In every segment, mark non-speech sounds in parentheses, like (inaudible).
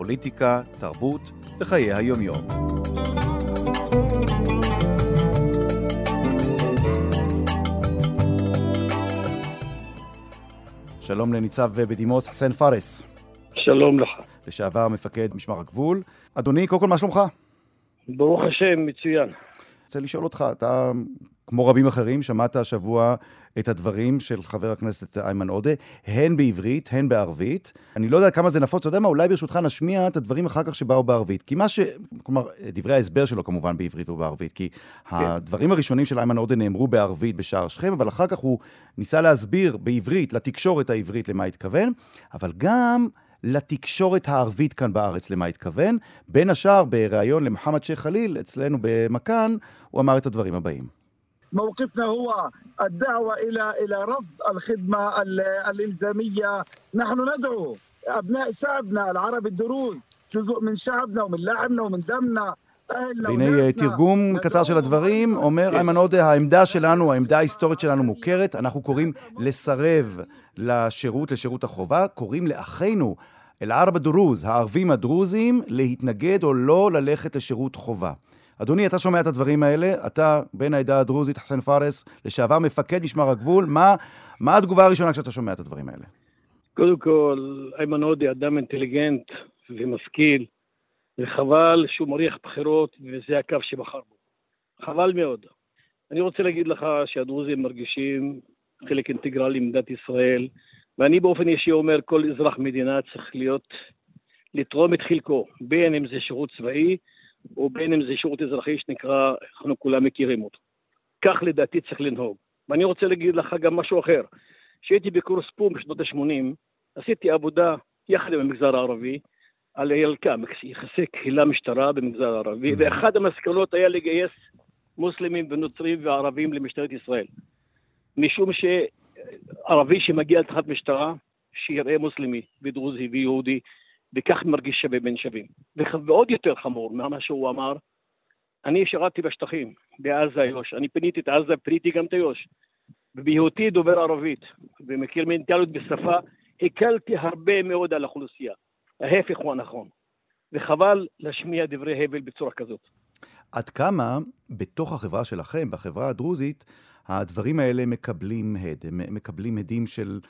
פוליטיקה, תרבות וחיי היומיום. שלום לניצב בדימוס חסן פארס. שלום לך. לשעבר מפקד משמר הגבול. אדוני, קודם כל, מה שלומך? ברוך השם, מצוין. רוצה לשאול אותך, אתה, כמו רבים אחרים, שמעת השבוע את הדברים של חבר הכנסת איימן עודה, הן בעברית, הן בערבית. אני לא יודע כמה זה נפוץ, אתה יודע מה, אולי ברשותך נשמיע את הדברים אחר כך שבאו בערבית. כי מה ש... כלומר, דברי ההסבר שלו כמובן בעברית ובערבית, כי כן. הדברים הראשונים של איימן עודה נאמרו בערבית בשער שכם, אבל אחר כך הוא ניסה להסביר בעברית, לתקשורת העברית, למה התכוון, אבל גם... לתקשורת הערבית כאן בארץ, למה התכוון. בין השאר, בריאיון למוחמד שייח' חליל, אצלנו במכאן, הוא אמר את הדברים הבאים. موقفنا هو الدعوة إلى إلى رفض الخدمة الإلزامية. نحن ندعو أبناء شعبنا العرب الدروز جزء من شعبنا ومن لحمنا ومن دمنا והנה תרגום קצר של הדברים, אומר איימן עודה, העמדה שלנו, העמדה ההיסטורית שלנו מוכרת, אנחנו קוראים לסרב לשירות, לשירות החובה, קוראים לאחינו, אל-ערב הדרוז, הערבים הדרוזים, להתנגד או לא ללכת לשירות חובה. אדוני, אתה שומע את הדברים האלה, אתה בן העדה הדרוזית, חסן פארס, לשעבר מפקד משמר הגבול, מה, מה התגובה הראשונה כשאתה שומע את הדברים האלה? קודם כל, איימן עודה אדם אינטליגנט ומשכיל, וחבל שהוא מריח בחירות וזה הקו שבחר בו. חבל מאוד. אני רוצה להגיד לך שהדרוזים מרגישים חלק אינטגרלי ממדינת ישראל, ואני באופן אישי אומר, כל אזרח מדינה צריך להיות, לתרום את חלקו, בין אם זה שירות צבאי, או בין אם זה שירות אזרחי שנקרא, אנחנו כולם מכירים אותו. כך לדעתי צריך לנהוג. ואני רוצה להגיד לך גם משהו אחר. כשהייתי בקורס פום בשנות ה-80, עשיתי עבודה יחד עם המגזר הערבי, על ילק"ם, יחסי קהילה-משטרה במגזר הערבי, mm-hmm. ואחת המסקנות היה לגייס מוסלמים ונוצרים וערבים למשטרת ישראל. משום שערבי שמגיע לתחת משטרה, שיראה מוסלמי ודרוזי ויהודי, וכך מרגיש שווה בין שווים. ועוד יותר חמור ממה שהוא אמר, אני שירתתי בשטחים, בעזה איו"ש. אני פיניתי את עזה, פיניתי גם את איו"ש. ובהיותי דובר ערבית, ומכיר מנטליות בשפה, הקלתי הרבה מאוד על האוכלוסייה. ההפך הוא הנכון. וחבל להשמיע דברי הבל בצורה כזאת. עד כמה בתוך החברה שלכם, בחברה הדרוזית, הדברים האלה מקבלים הד, הם מקבלים הדים של,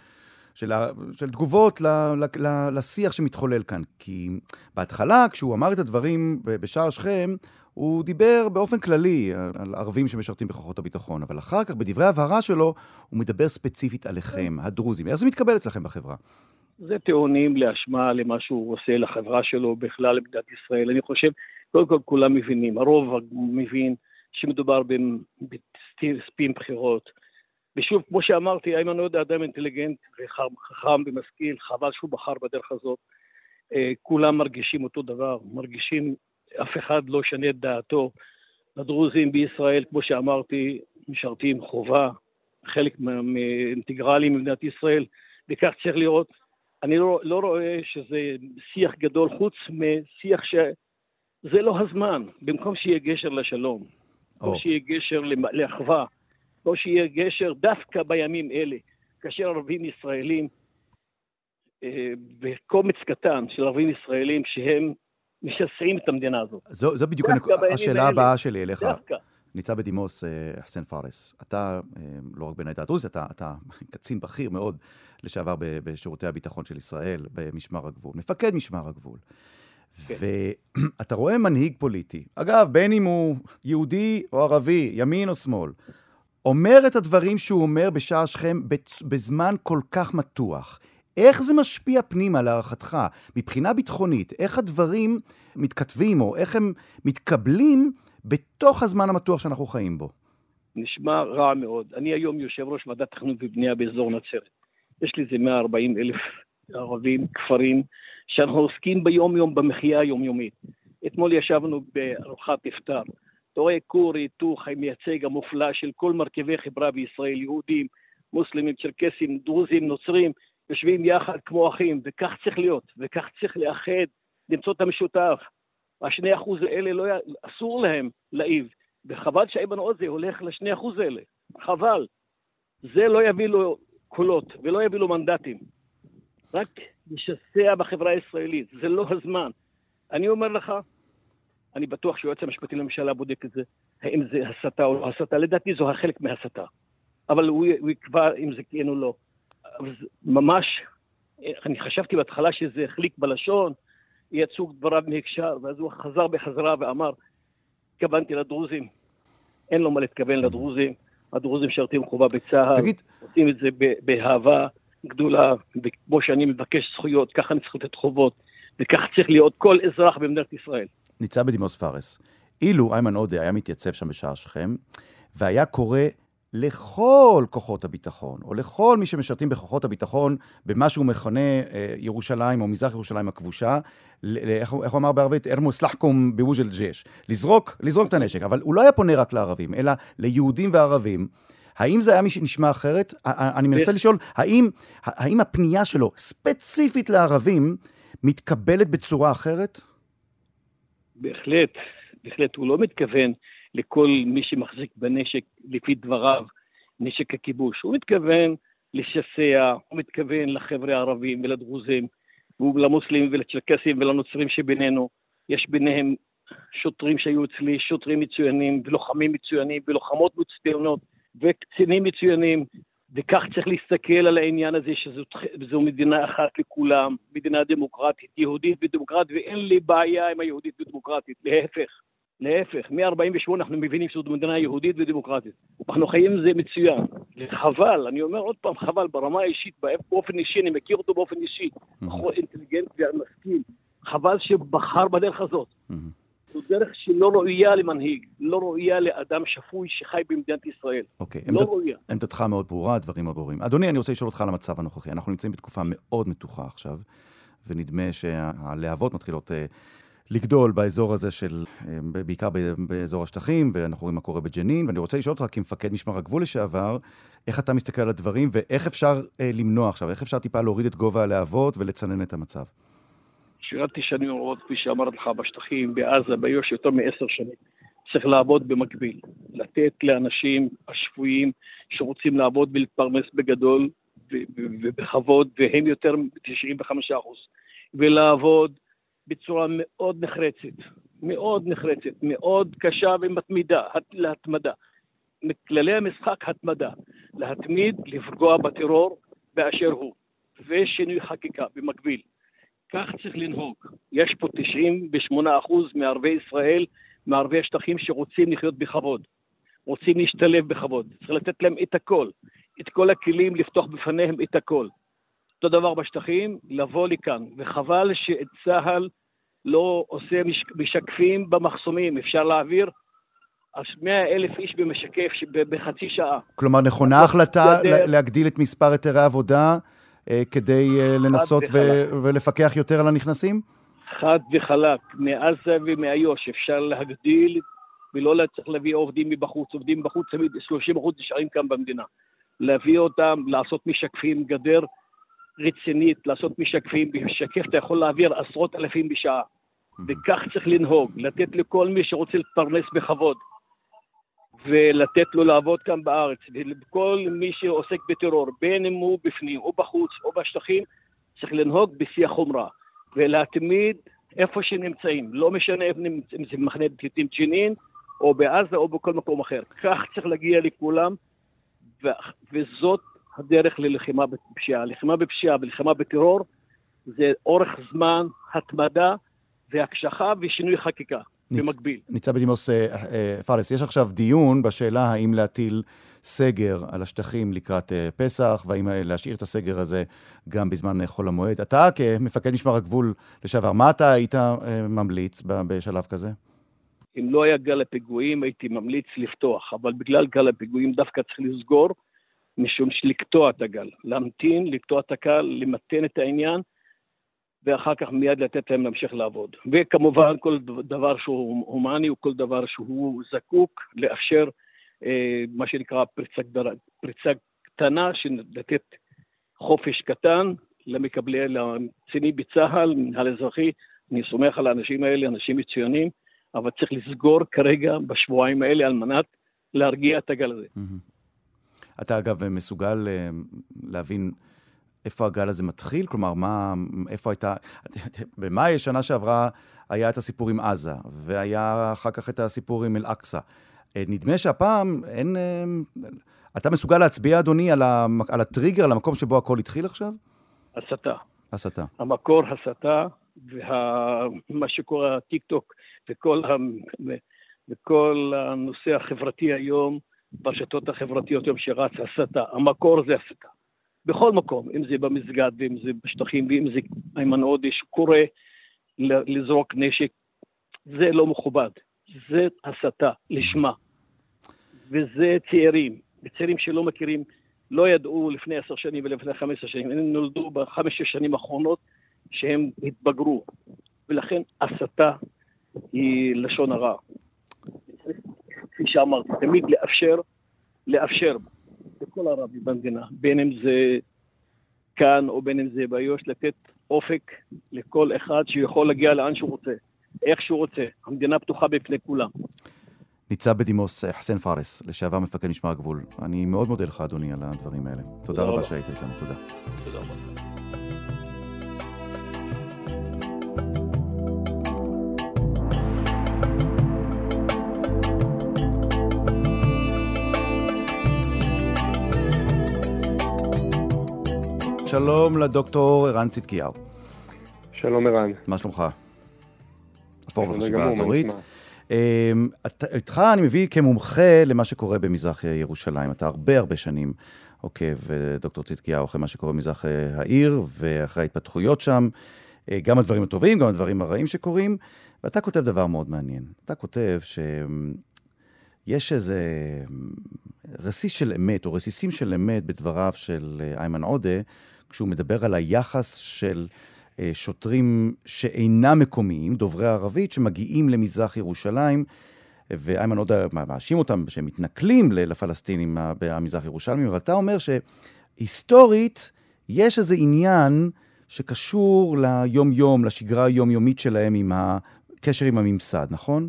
של, של תגובות ל, ל, ל, לשיח שמתחולל כאן. כי בהתחלה, כשהוא אמר את הדברים בשער שכם, הוא דיבר באופן כללי על ערבים שמשרתים בכוחות הביטחון, אבל אחר כך, בדברי ההבהרה שלו, הוא מדבר ספציפית עליכם, הדרוזים. איך זה מתקבל אצלכם בחברה? זה טיעונים להשמעה למה שהוא עושה לחברה שלו בכלל למדינת ישראל. אני חושב, קודם כל כולם מבינים, הרוב מבין שמדובר בספין בחירות. ושוב, כמו שאמרתי, איימן עודה אדם אינטליגנט וחכם ומשכיל, חבל שהוא בחר בדרך הזאת. אה, כולם מרגישים אותו דבר, מרגישים, אף אחד לא שנה את דעתו. הדרוזים בישראל, כמו שאמרתי, משרתים חובה, חלק אינטגרלי ממדינת ישראל, וכך צריך לראות. אני לא, לא רואה שזה שיח גדול, חוץ משיח שזה לא הזמן. במקום שיהיה גשר לשלום, או שיהיה גשר לאחווה, או שיהיה גשר דווקא בימים אלה, כאשר ערבים ישראלים, אה, בקומץ קטן של ערבים ישראלים שהם משסעים את המדינה הזאת. זו, זו בדיוק השאלה הבאה שלי אליך. דווקא. ניצב בדימוס אה, חסן פארס, אתה אה, לא רק בן העדה הדרוזית, אתה, אתה (laughs) קצין בכיר מאוד לשעבר בשירותי הביטחון של ישראל, במשמר הגבול, מפקד משמר הגבול. כן. ואתה רואה מנהיג פוליטי, אגב, בין אם הוא יהודי או ערבי, ימין או שמאל, אומר את הדברים שהוא אומר בשער שכם בזמן כל כך מתוח. איך זה משפיע פנימה להערכתך, מבחינה ביטחונית? איך הדברים מתכתבים, או איך הם מתקבלים בתוך הזמן המתוח שאנחנו חיים בו? נשמע רע מאוד. אני היום יושב ראש ועדת תכנון ובנייה באזור נצרת. יש לי איזה 140 אלף ערבים, כפרים, שאנחנו עוסקים ביום-יום במחיה היומיומית. אתמול ישבנו בארוחת iftar. אתה רואה כור היתוך המייצג המופלא של כל מרכיבי חברה בישראל, יהודים, מוסלמים, צ'רקסים, דרוזים, נוצרים, יושבים יחד כמו אחים, וכך צריך להיות, וכך צריך לאחד, למצוא את המשותף. השני אחוז האלה, לא, אסור להם להעיב, וחבל שאיימן עוזי הולך לשני אחוז האלה, חבל. זה לא יביא לו קולות ולא יביא לו מנדטים. רק לשסע בחברה הישראלית, זה לא הזמן. אני אומר לך, אני בטוח שהיועץ המשפטי לממשלה בודק את זה, האם זה הסתה או לא הסתה, לדעתי זו החלק מהסתה. אבל הוא, הוא יקבע אם זה כן או לא. ממש, אני חשבתי בהתחלה שזה החליק בלשון, יצאו דבריו מהקשר, ואז הוא חזר בחזרה ואמר, התכוונתי לדרוזים. אין לו מה להתכוון לדרוזים, הדרוזים משרתים חובה בצה"ל, תגיד... עושים את זה באהבה גדולה, וכמו שאני מבקש זכויות, ככה אני צריך לתת חובות, וכך צריך להיות כל אזרח במדינת ישראל. ניצב בדימוס פארס, אילו איימן עודה היה מתייצב שם בשער שכם, והיה קורא לכל כוחות הביטחון, או לכל מי שמשרתים בכוחות הביטחון, במה שהוא מכנה אה, ירושלים או מזרח ירושלים הכבושה, איך הוא אמר בערבית? ארמוס לחקום בווג'ל ג'ש. לזרוק, לזרוק את הנשק. אבל הוא לא היה פונה רק לערבים, אלא ליהודים וערבים. האם זה היה מי שנשמע אחרת? אני מנסה לשאול, האם, האם הפנייה שלו ספציפית לערבים מתקבלת בצורה אחרת? בהחלט, בהחלט. הוא לא מתכוון לכל מי שמחזיק בנשק, לפי דבריו, נשק הכיבוש. הוא מתכוון לשסע, הוא מתכוון לחבר'ה הערבים ולדרוזים, ולמוסלמים ולצ'רקסים ולנוצרים שבינינו. יש ביניהם שוטרים שהיו אצלי, שוטרים מצוינים, ולוחמים מצוינים, ולוחמות מצוינות, וקצינים מצוינים, וכך צריך להסתכל על העניין הזה שזו מדינה אחת לכולם, מדינה דמוקרטית, יהודית ודמוקרטית, ואין לי בעיה עם היהודית ודמוקרטית, להפך. להפך, מ-48' אנחנו מבינים שזו מדינה יהודית ודמוקרטית. אנחנו חיים עם זה מצוין. חבל, אני אומר עוד פעם, חבל, ברמה האישית, באופן אישי, אני מכיר אותו באופן אישי, בחור אינטליגנט ומשכיל. חבל שבחר בדרך הזאת. זו דרך שלא ראויה למנהיג, לא ראויה לאדם שפוי שחי במדינת ישראל. אוקיי, לא עמד... ראויה. עמדתך מאוד ברורה, הדברים מאוד ברורים. אדוני, אני רוצה לשאול אותך על המצב הנוכחי. אנחנו נמצאים בתקופה מאוד מתוחה עכשיו, ונדמה שהלהבות מתחילות... Uh, לגדול באזור הזה של, אה, בעיקר באזור השטחים, ואנחנו רואים מה קורה בג'נין, ואני רוצה לשאול אותך כמפקד משמר הגבול לשעבר, איך אתה מסתכל על הדברים, ואיך אפשר אה, למנוע עכשיו, איך אפשר טיפה להוריד את גובה הלהבות ולצנן את המצב? שירתתי שנים רבות, כפי שאמרתי לך, בשטחים, בעזה, ביו"ש, יותר מעשר שנים. צריך לעבוד במקביל, לתת לאנשים השפויים שרוצים לעבוד ולהתפרנס בגדול ובכבוד, והם יותר מ-95%, ולעבוד בצורה מאוד נחרצת, מאוד נחרצת, מאוד קשה ומתמידה, להתמדה. מכללי המשחק התמדה, להתמיד, לפגוע בטרור באשר הוא, ושינוי חקיקה במקביל. כך צריך לנהוג. יש פה 98% מערביי ישראל, מערביי השטחים שרוצים לחיות בכבוד, רוצים להשתלב בכבוד. צריך לתת להם את הכל, את כל הכלים, לפתוח בפניהם את הכל. אותו דבר בשטחים, לבוא לכאן, וחבל שאת צה"ל לא עושה משקפים במחסומים, אפשר להעביר 100 אלף איש במשקף בחצי שעה. כלומר, נכונה ההחלטה להגדיל את מספר היתרי העבודה כדי אה, לנסות ו- ולפקח יותר על הנכנסים? חד וחלק, מעזה ומאיו"ש אפשר להגדיל ולא צריך להביא עובדים מבחוץ, עובדים בחוץ תמיד 30 אחוז נשארים כאן במדינה. להביא אותם, לעשות משקפים, גדר רצינית, לעשות משקפים, בשקף אתה יכול להעביר עשרות אלפים בשעה. וכך צריך לנהוג, לתת לכל מי שרוצה להתפרנס בכבוד, ולתת לו לעבוד כאן בארץ, ולכל מי שעוסק בטרור, בין אם הוא בפנים או בחוץ או בשטחים, צריך לנהוג בשיא החומרה, ולהתמיד איפה שנמצאים, לא משנה אם זה מחנה פליטים ג'נין, או בעזה או בכל מקום אחר. כך צריך להגיע לכולם, ו- וזאת הדרך ללחימה בפשיעה. לחימה בפשיעה ולחימה בטרור זה אורך זמן, התמדה והקשחה ושינוי חקיקה. במקביל. ניצב בדימוס אה, אה, פארס, יש עכשיו דיון בשאלה האם להטיל סגר על השטחים לקראת אה, פסח, והאם להשאיר את הסגר הזה גם בזמן חול המועד. אתה כמפקד משמר הגבול לשעבר, מה אתה היית ממליץ בשלב כזה? אם לא היה גל הפיגועים, הייתי ממליץ לפתוח, אבל בגלל גל הפיגועים דווקא צריך לסגור. משום שלקטוע את הגל, להמתין, לקטוע את הקל, למתן את העניין, ואחר כך מיד לתת להם להמשיך לעבוד. וכמובן, כל דבר שהוא הומני וכל דבר שהוא זקוק, לאפשר אה, מה שנקרא פריצה, פריצה קטנה, לתת חופש קטן למקבלי, לקצינים בצה"ל, מנהל אזרחי. אני סומך על האנשים האלה, אנשים מצוינים, אבל צריך לסגור כרגע בשבועיים האלה על מנת להרגיע את הגל הזה. אתה אגב מסוגל אה, להבין איפה הגל הזה מתחיל? כלומר, מה, איפה הייתה... במאי, שנה שעברה, היה את הסיפור עם עזה, והיה אחר כך את הסיפור עם אל-אקצא. אה, נדמה שהפעם אין... אה, אתה מסוגל להצביע, אדוני, על, ה... על הטריגר, על המקום שבו הכל התחיל עכשיו? הסתה. הסתה. המקור הסתה, ומה וה... שקורה, הטיק טוק, וכל, ה... וכל הנושא החברתי היום, ברשתות החברתיות היום שרץ הסתה. המקור זה הסתה. בכל מקום, אם זה במסגד, ואם זה בשטחים, ואם זה איימן עודה שקורא לזרוק נשק, זה לא מכובד. זה הסתה לשמה. וזה צעירים, וצעירים שלא מכירים, לא ידעו לפני עשר שנים ולפני חמש עשר שנים, הם נולדו בחמש השנים האחרונות שהם התבגרו, ולכן הסתה היא לשון הרע. כפי שאמרתי, תמיד לאפשר, לאפשר לכל הערבים במדינה, בין אם זה כאן או בין אם זה באיו"ש, לתת אופק לכל אחד שיכול להגיע לאן שהוא רוצה, איך שהוא רוצה. המדינה פתוחה בפני כולם. ניצב בדימוס חסן פארס, לשעבר מפקד משמר הגבול. אני מאוד מודה לך, אדוני, על הדברים האלה. תודה, תודה רבה שהיית איתנו. תודה. תודה רבה. שלום לדוקטור ערן צדקיהו. שלום ערן. מה שלומך? הפורום לחשיבה האזורית. אמ, איתך אני מביא כמומחה למה שקורה במזרח ירושלים. אתה הרבה הרבה שנים עוקב, אה, דוקטור צדקיהו, אחרי מה שקורה במזרח אה, העיר ואחרי ההתפתחויות שם, אה, גם הדברים הטובים, גם הדברים הרעים שקורים, ואתה כותב דבר מאוד מעניין. אתה כותב שיש איזה רסיס של אמת, או רסיסים של אמת בדבריו של איימן עודה, כשהוא מדבר על היחס של אה, שוטרים שאינם מקומיים, דוברי ערבית, שמגיעים למזרח ירושלים, ואיימן עודה מאשים אותם שהם מתנכלים לפלסטינים במזרח ירושלמים, אבל אתה אומר שהיסטורית יש איזה עניין שקשור ליום-יום, לשגרה היומיומית שלהם עם הקשר עם הממסד, נכון?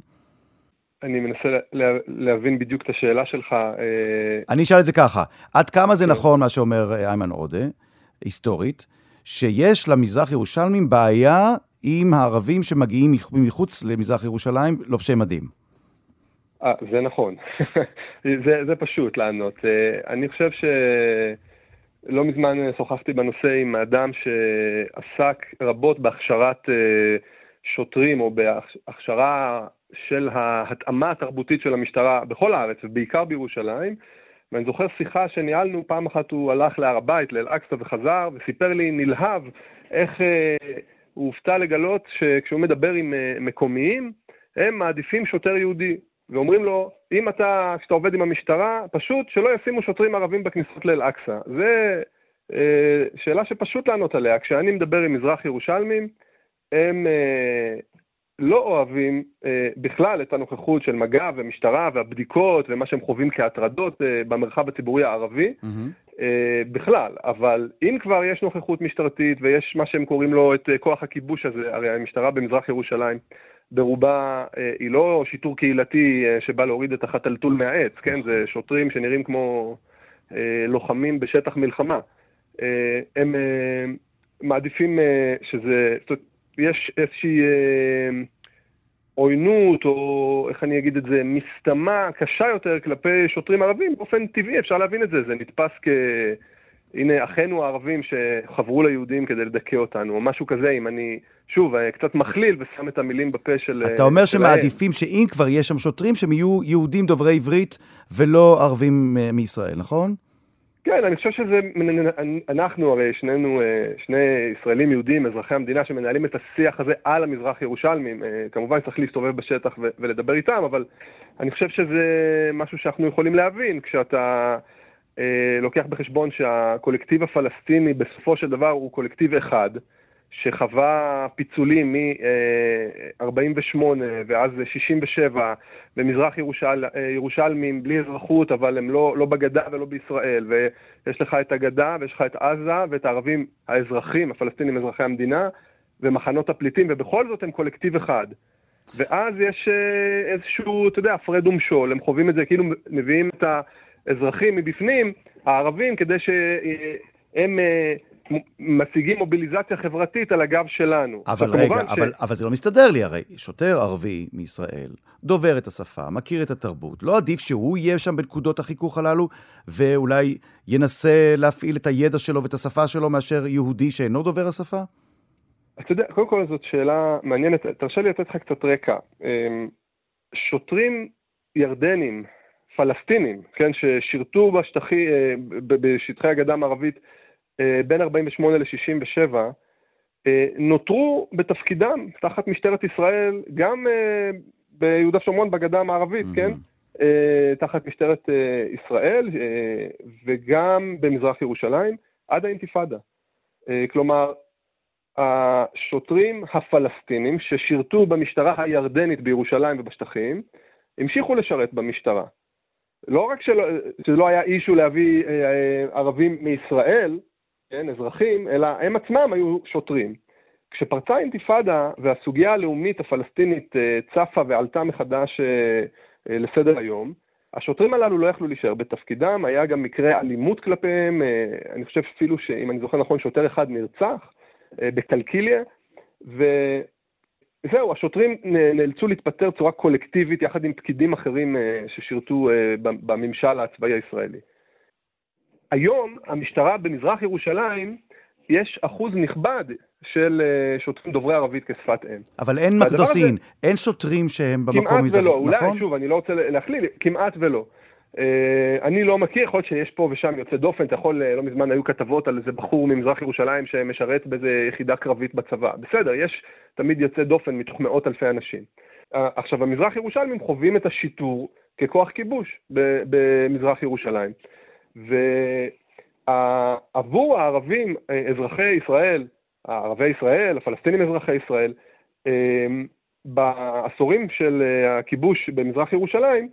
אני מנסה לה, להבין בדיוק את השאלה שלך. אה, אני אשאל את זה ככה, עד כמה זה כן. נכון מה שאומר אה, איימן עודה? היסטורית, שיש למזרח ירושלמים בעיה עם הערבים שמגיעים מחוץ למזרח ירושלים לובשי מדים. אה, זה נכון. (laughs) זה, זה פשוט לענות. אה, אני חושב שלא מזמן שוחחתי בנושא עם אדם שעסק רבות בהכשרת אה, שוטרים, או בהכשרה של ההתאמה התרבותית של המשטרה בכל הארץ, ובעיקר בירושלים. ואני זוכר שיחה שניהלנו, פעם אחת הוא הלך להר הבית, לאל-אקצא וחזר, וסיפר לי נלהב איך אה, הוא הופתע לגלות שכשהוא מדבר עם אה, מקומיים, הם מעדיפים שוטר יהודי. ואומרים לו, אם אתה, כשאתה עובד עם המשטרה, פשוט שלא ישימו שוטרים ערבים בכניסות לאל-אקצא. זו אה, שאלה שפשוט לענות עליה. כשאני מדבר עם מזרח ירושלמים, הם אה, לא אוהבים אה, בכלל את הנוכחות של מג"ב ומשטרה והבדיקות ומה שהם חווים כהטרדות אה, במרחב הציבורי הערבי mm-hmm. אה, בכלל, אבל אם כבר יש נוכחות משטרתית ויש מה שהם קוראים לו את אה, כוח הכיבוש הזה, הרי המשטרה במזרח ירושלים ברובה אה, היא לא שיטור קהילתי אה, שבא להוריד את החתלתול מהעץ, כן? זה שוטרים שנראים כמו אה, לוחמים בשטח מלחמה. אה, הם אה, מעדיפים אה, שזה, זאת אומרת, יש איזושהי אה, עוינות, או איך אני אגיד את זה, מסתמה קשה יותר כלפי שוטרים ערבים, באופן טבעי אפשר להבין את זה, זה נתפס כ... הנה אחינו הערבים שחברו ליהודים כדי לדכא אותנו, או משהו כזה, אם אני, שוב, אה, קצת מכליל ושם את המילים בפה של... אתה אומר שמעדיפים שאם כבר יש שם שוטרים, שהם יהיו יהודים דוברי עברית ולא ערבים אה, מישראל, נכון? כן, אני חושב שזה, אנחנו הרי שנינו, אה, שני ישראלים יהודים, אזרחי המדינה, שמנהלים את השיח הזה על המזרח ירושלמים. אה, כמובן צריך להסתובב בשטח ולדבר איתם, אבל אני חושב שזה משהו שאנחנו יכולים להבין כשאתה אה, לוקח בחשבון שהקולקטיב הפלסטיני בסופו של דבר הוא קולקטיב אחד, שחווה פיצולים מ-48' ואז 67' במזרח ירושל, ירושלמים בלי אזרחות, אבל הם לא, לא בגדה ולא בישראל, ויש לך את הגדה ויש לך את עזה ואת הערבים האזרחים, הפלסטינים אזרחי המדינה, ומחנות הפליטים, ובכל זאת הם קולקטיב אחד. ואז יש אה, איזשהו, אתה יודע, הפרד ומשול, הם חווים את זה, כאילו מביאים את האזרחים מבפנים, הערבים, כדי שהם אה, משיגים מוביליזציה חברתית על הגב שלנו. אבל רגע, ש... אבל, אבל זה לא מסתדר לי הרי. שוטר ערבי מישראל, דובר את השפה, מכיר את התרבות, לא עדיף שהוא יהיה שם בנקודות החיכוך הללו, ואולי ינסה להפעיל את הידע שלו ואת השפה שלו מאשר יהודי שאינו דובר השפה? אתה יודע, קודם כל זאת שאלה מעניינת, תרשה לי לתת לך קצת רקע. אמ, שוטרים ירדנים, פלסטינים, כן, ששירתו בשטחי, אה, בשטחי הגדה המערבית בין 48 ל-67, אה, נותרו בתפקידם תחת משטרת ישראל, גם ביהודה ושומרון בגדה המערבית, mm-hmm. כן? תחת משטרת ישראל וגם במזרח ירושלים, עד האינתיפאדה. כלומר, השוטרים הפלסטינים ששירתו במשטרה הירדנית בירושלים ובשטחים, המשיכו לשרת במשטרה. לא רק שלא, שלא היה אישו להביא אה, אה, ערבים מישראל, כן, אזרחים, אלא הם עצמם היו שוטרים. כשפרצה האינתיפאדה והסוגיה הלאומית הפלסטינית אה, צפה ועלתה מחדש אה, אה, לסדר היום, השוטרים הללו לא יכלו להישאר בתפקידם, היה גם מקרה אלימות כלפיהם, אני חושב אפילו שאם אני זוכר נכון שוטר אחד נרצח, בקלקיליה, וזהו, השוטרים נאלצו להתפטר בצורה קולקטיבית יחד עם פקידים אחרים ששירתו בממשל הצבאי הישראלי. היום המשטרה במזרח ירושלים, יש אחוז נכבד של שוטרים דוברי ערבית כשפת אם. אבל אין מקדוסין, הזה, אין שוטרים שהם במקום מזרח, נכון? כמעט ולא, אולי, שוב, אני לא רוצה להכליל, כמעט ולא. אה, אני לא מכיר, יכול להיות שיש פה ושם יוצא דופן, אתה יכול, אה, לא מזמן היו כתבות על איזה בחור ממזרח ירושלים שמשרת באיזה יחידה קרבית בצבא. בסדר, יש תמיד יוצא דופן מתוך מאות אלפי אנשים. אה, עכשיו, המזרח ירושלמים חווים את השיטור ככוח כיבוש במזרח ירושלים. ועבור הערבים, אזרחי ישראל, ערבי ישראל, הפלסטינים אזרחי ישראל, בעשורים של הכיבוש במזרח ירושלים,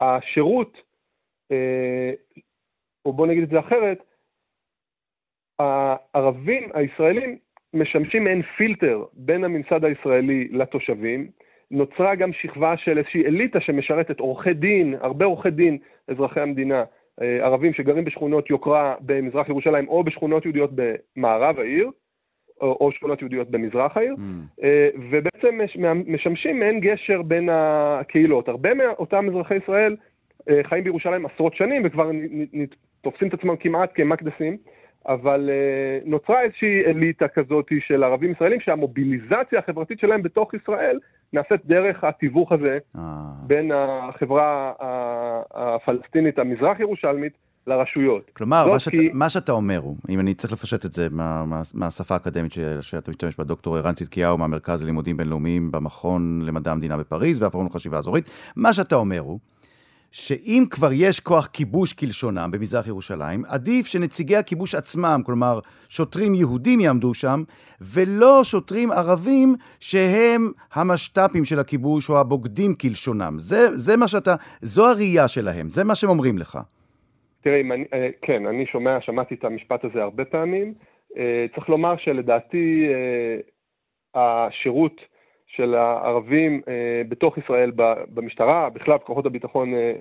השירות אה, או בוא נגיד את זה אחרת, הערבים הישראלים משמשים מעין פילטר בין הממסד הישראלי לתושבים. נוצרה גם שכבה של איזושהי אליטה שמשרתת עורכי דין, הרבה עורכי דין, אזרחי המדינה, אה, ערבים שגרים בשכונות יוקרה במזרח ירושלים או בשכונות יהודיות במערב העיר, או, או שכונות יהודיות במזרח העיר, mm. אה, ובעצם משמשים מעין גשר בין הקהילות. הרבה מאותם אזרחי ישראל אה, חיים בירושלים עשרות שנים וכבר תופסים את עצמם כמעט כמקדסים, אבל אה, נוצרה איזושהי אליטה כזאת של ערבים ישראלים שהמוביליזציה החברתית שלהם בתוך ישראל נעשית דרך התיווך הזה אה. בין החברה הפלסטינית המזרח ירושלמית לרשויות. כלומר, מה, שאת, כי... מה שאתה אומר הוא, אם אני צריך לפשט את זה מה, מה, מהשפה האקדמית שאתה משתמש בה, דוקטור ערן צדקיהו מהמרכז ללימודים בינלאומיים במכון למדע המדינה בפריז והפורום לחשיבה אזורית, מה שאתה אומר הוא שאם כבר יש כוח כיבוש כלשונם במזרח ירושלים, עדיף שנציגי הכיבוש עצמם, כלומר שוטרים יהודים יעמדו שם, ולא שוטרים ערבים שהם המשת"פים של הכיבוש או הבוגדים כלשונם. זה, זה מה שאתה, זו הראייה שלהם, זה מה שהם אומרים לך. תראה, אני, אה, כן, אני שומע, שמעתי את המשפט הזה הרבה פעמים. אה, צריך לומר שלדעתי אה, השירות של הערבים אה, בתוך ישראל במשטרה, בכלל בכוחות הביטחון, אה,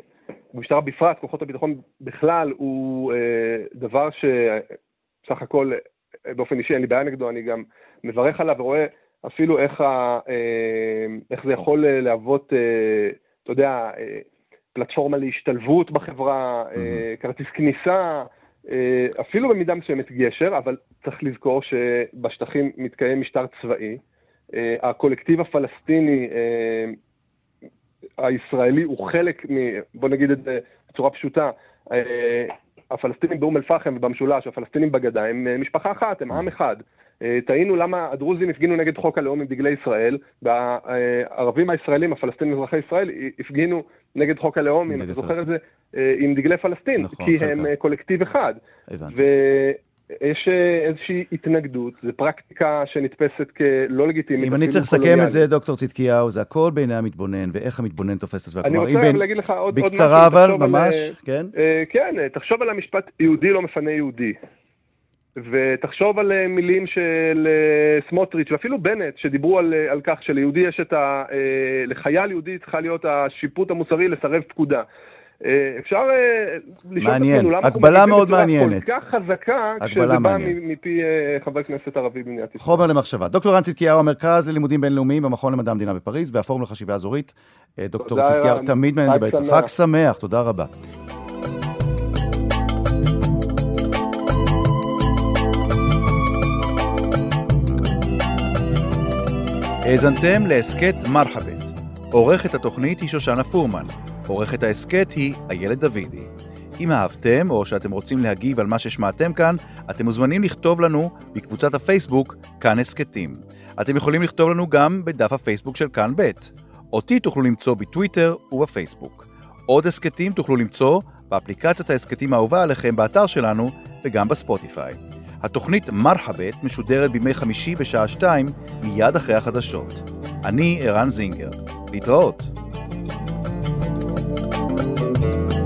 במשטרה בפרט, כוחות הביטחון בכלל, הוא אה, דבר שסך הכל, אה, באופן אישי אין לי בעיה נגדו, אני גם מברך עליו ורואה אפילו איך, ה, אה, איך זה יכול להוות, אה, אתה יודע, אה, פלטפורמה להשתלבות בחברה, אה, כרטיס כניסה, אפילו במידה מסוימת גשר, אבל צריך לזכור שבשטחים מתקיים משטר צבאי. אה, הקולקטיב הפלסטיני אה, הישראלי הוא חלק מ... בוא נגיד את זה בצורה פשוטה. אה, הפלסטינים באום אל-פחם ובמשולש, הפלסטינים בגדה, הם משפחה אחת, הם עם אחד. טעינו למה הדרוזים הפגינו נגד חוק הלאום עם דגלי ישראל, והערבים הישראלים, הפלסטינים אזרחי ישראל, הפגינו נגד חוק הלאום, אם אתה זוכר את זה, עם דגלי פלסטין, נכון, כי הם קולקטיב אחד. הבנתי. יש אה, איזושהי התנגדות, זו פרקטיקה שנתפסת כלא לגיטימית. אם אני צריך לסכם את זה, דוקטור צדקיהו, זה הכל בעיני המתבונן, ואיך המתבונן תופס את זה. אני רוצה בין... להגיד לך עוד, עוד משהו. בקצרה אבל, ממש, על, כן? Uh, כן, תחשוב על המשפט יהודי לא מפנה יהודי. ותחשוב על מילים של סמוטריץ' ואפילו בנט, שדיברו על, על כך שליהודי יש את ה... לחייל יהודי צריכה להיות השיפוט המוסרי לסרב פקודה. אה, אפשר אה, לשאול את עצמנו למה הגבלה מאוד מעניינת. כל כך חזקה כשזה בא מפי אה, חבר כנסת ערבי במדינת ישראל. חומר למחשבה. דוקטור רן צדקיהו, המרכז ללימודים בינלאומיים במכון למדע המדינה בפריז והפורום לחשיבה אזורית. דוקטור צדקיהו, תמיד מעניין לדבר איתך. חג שמח, תודה רבה. האזנתם להסכת מרחבת. עורכת התוכנית היא שושנה פורמן. עורכת ההסכת היא איילת דוידי. אם אהבתם, או שאתם רוצים להגיב על מה ששמעתם כאן, אתם מוזמנים לכתוב לנו בקבוצת הפייסבוק כאן הסכתים. אתם יכולים לכתוב לנו גם בדף הפייסבוק של כאן ב'. אותי תוכלו למצוא בטוויטר ובפייסבוק. עוד הסכתים תוכלו למצוא באפליקציית ההסכתים האהובה עליכם באתר שלנו וגם בספוטיפיי. התוכנית מרחבת משודרת בימי חמישי בשעה שתיים מיד אחרי החדשות. אני ערן זינגר. להתראות. Thank you.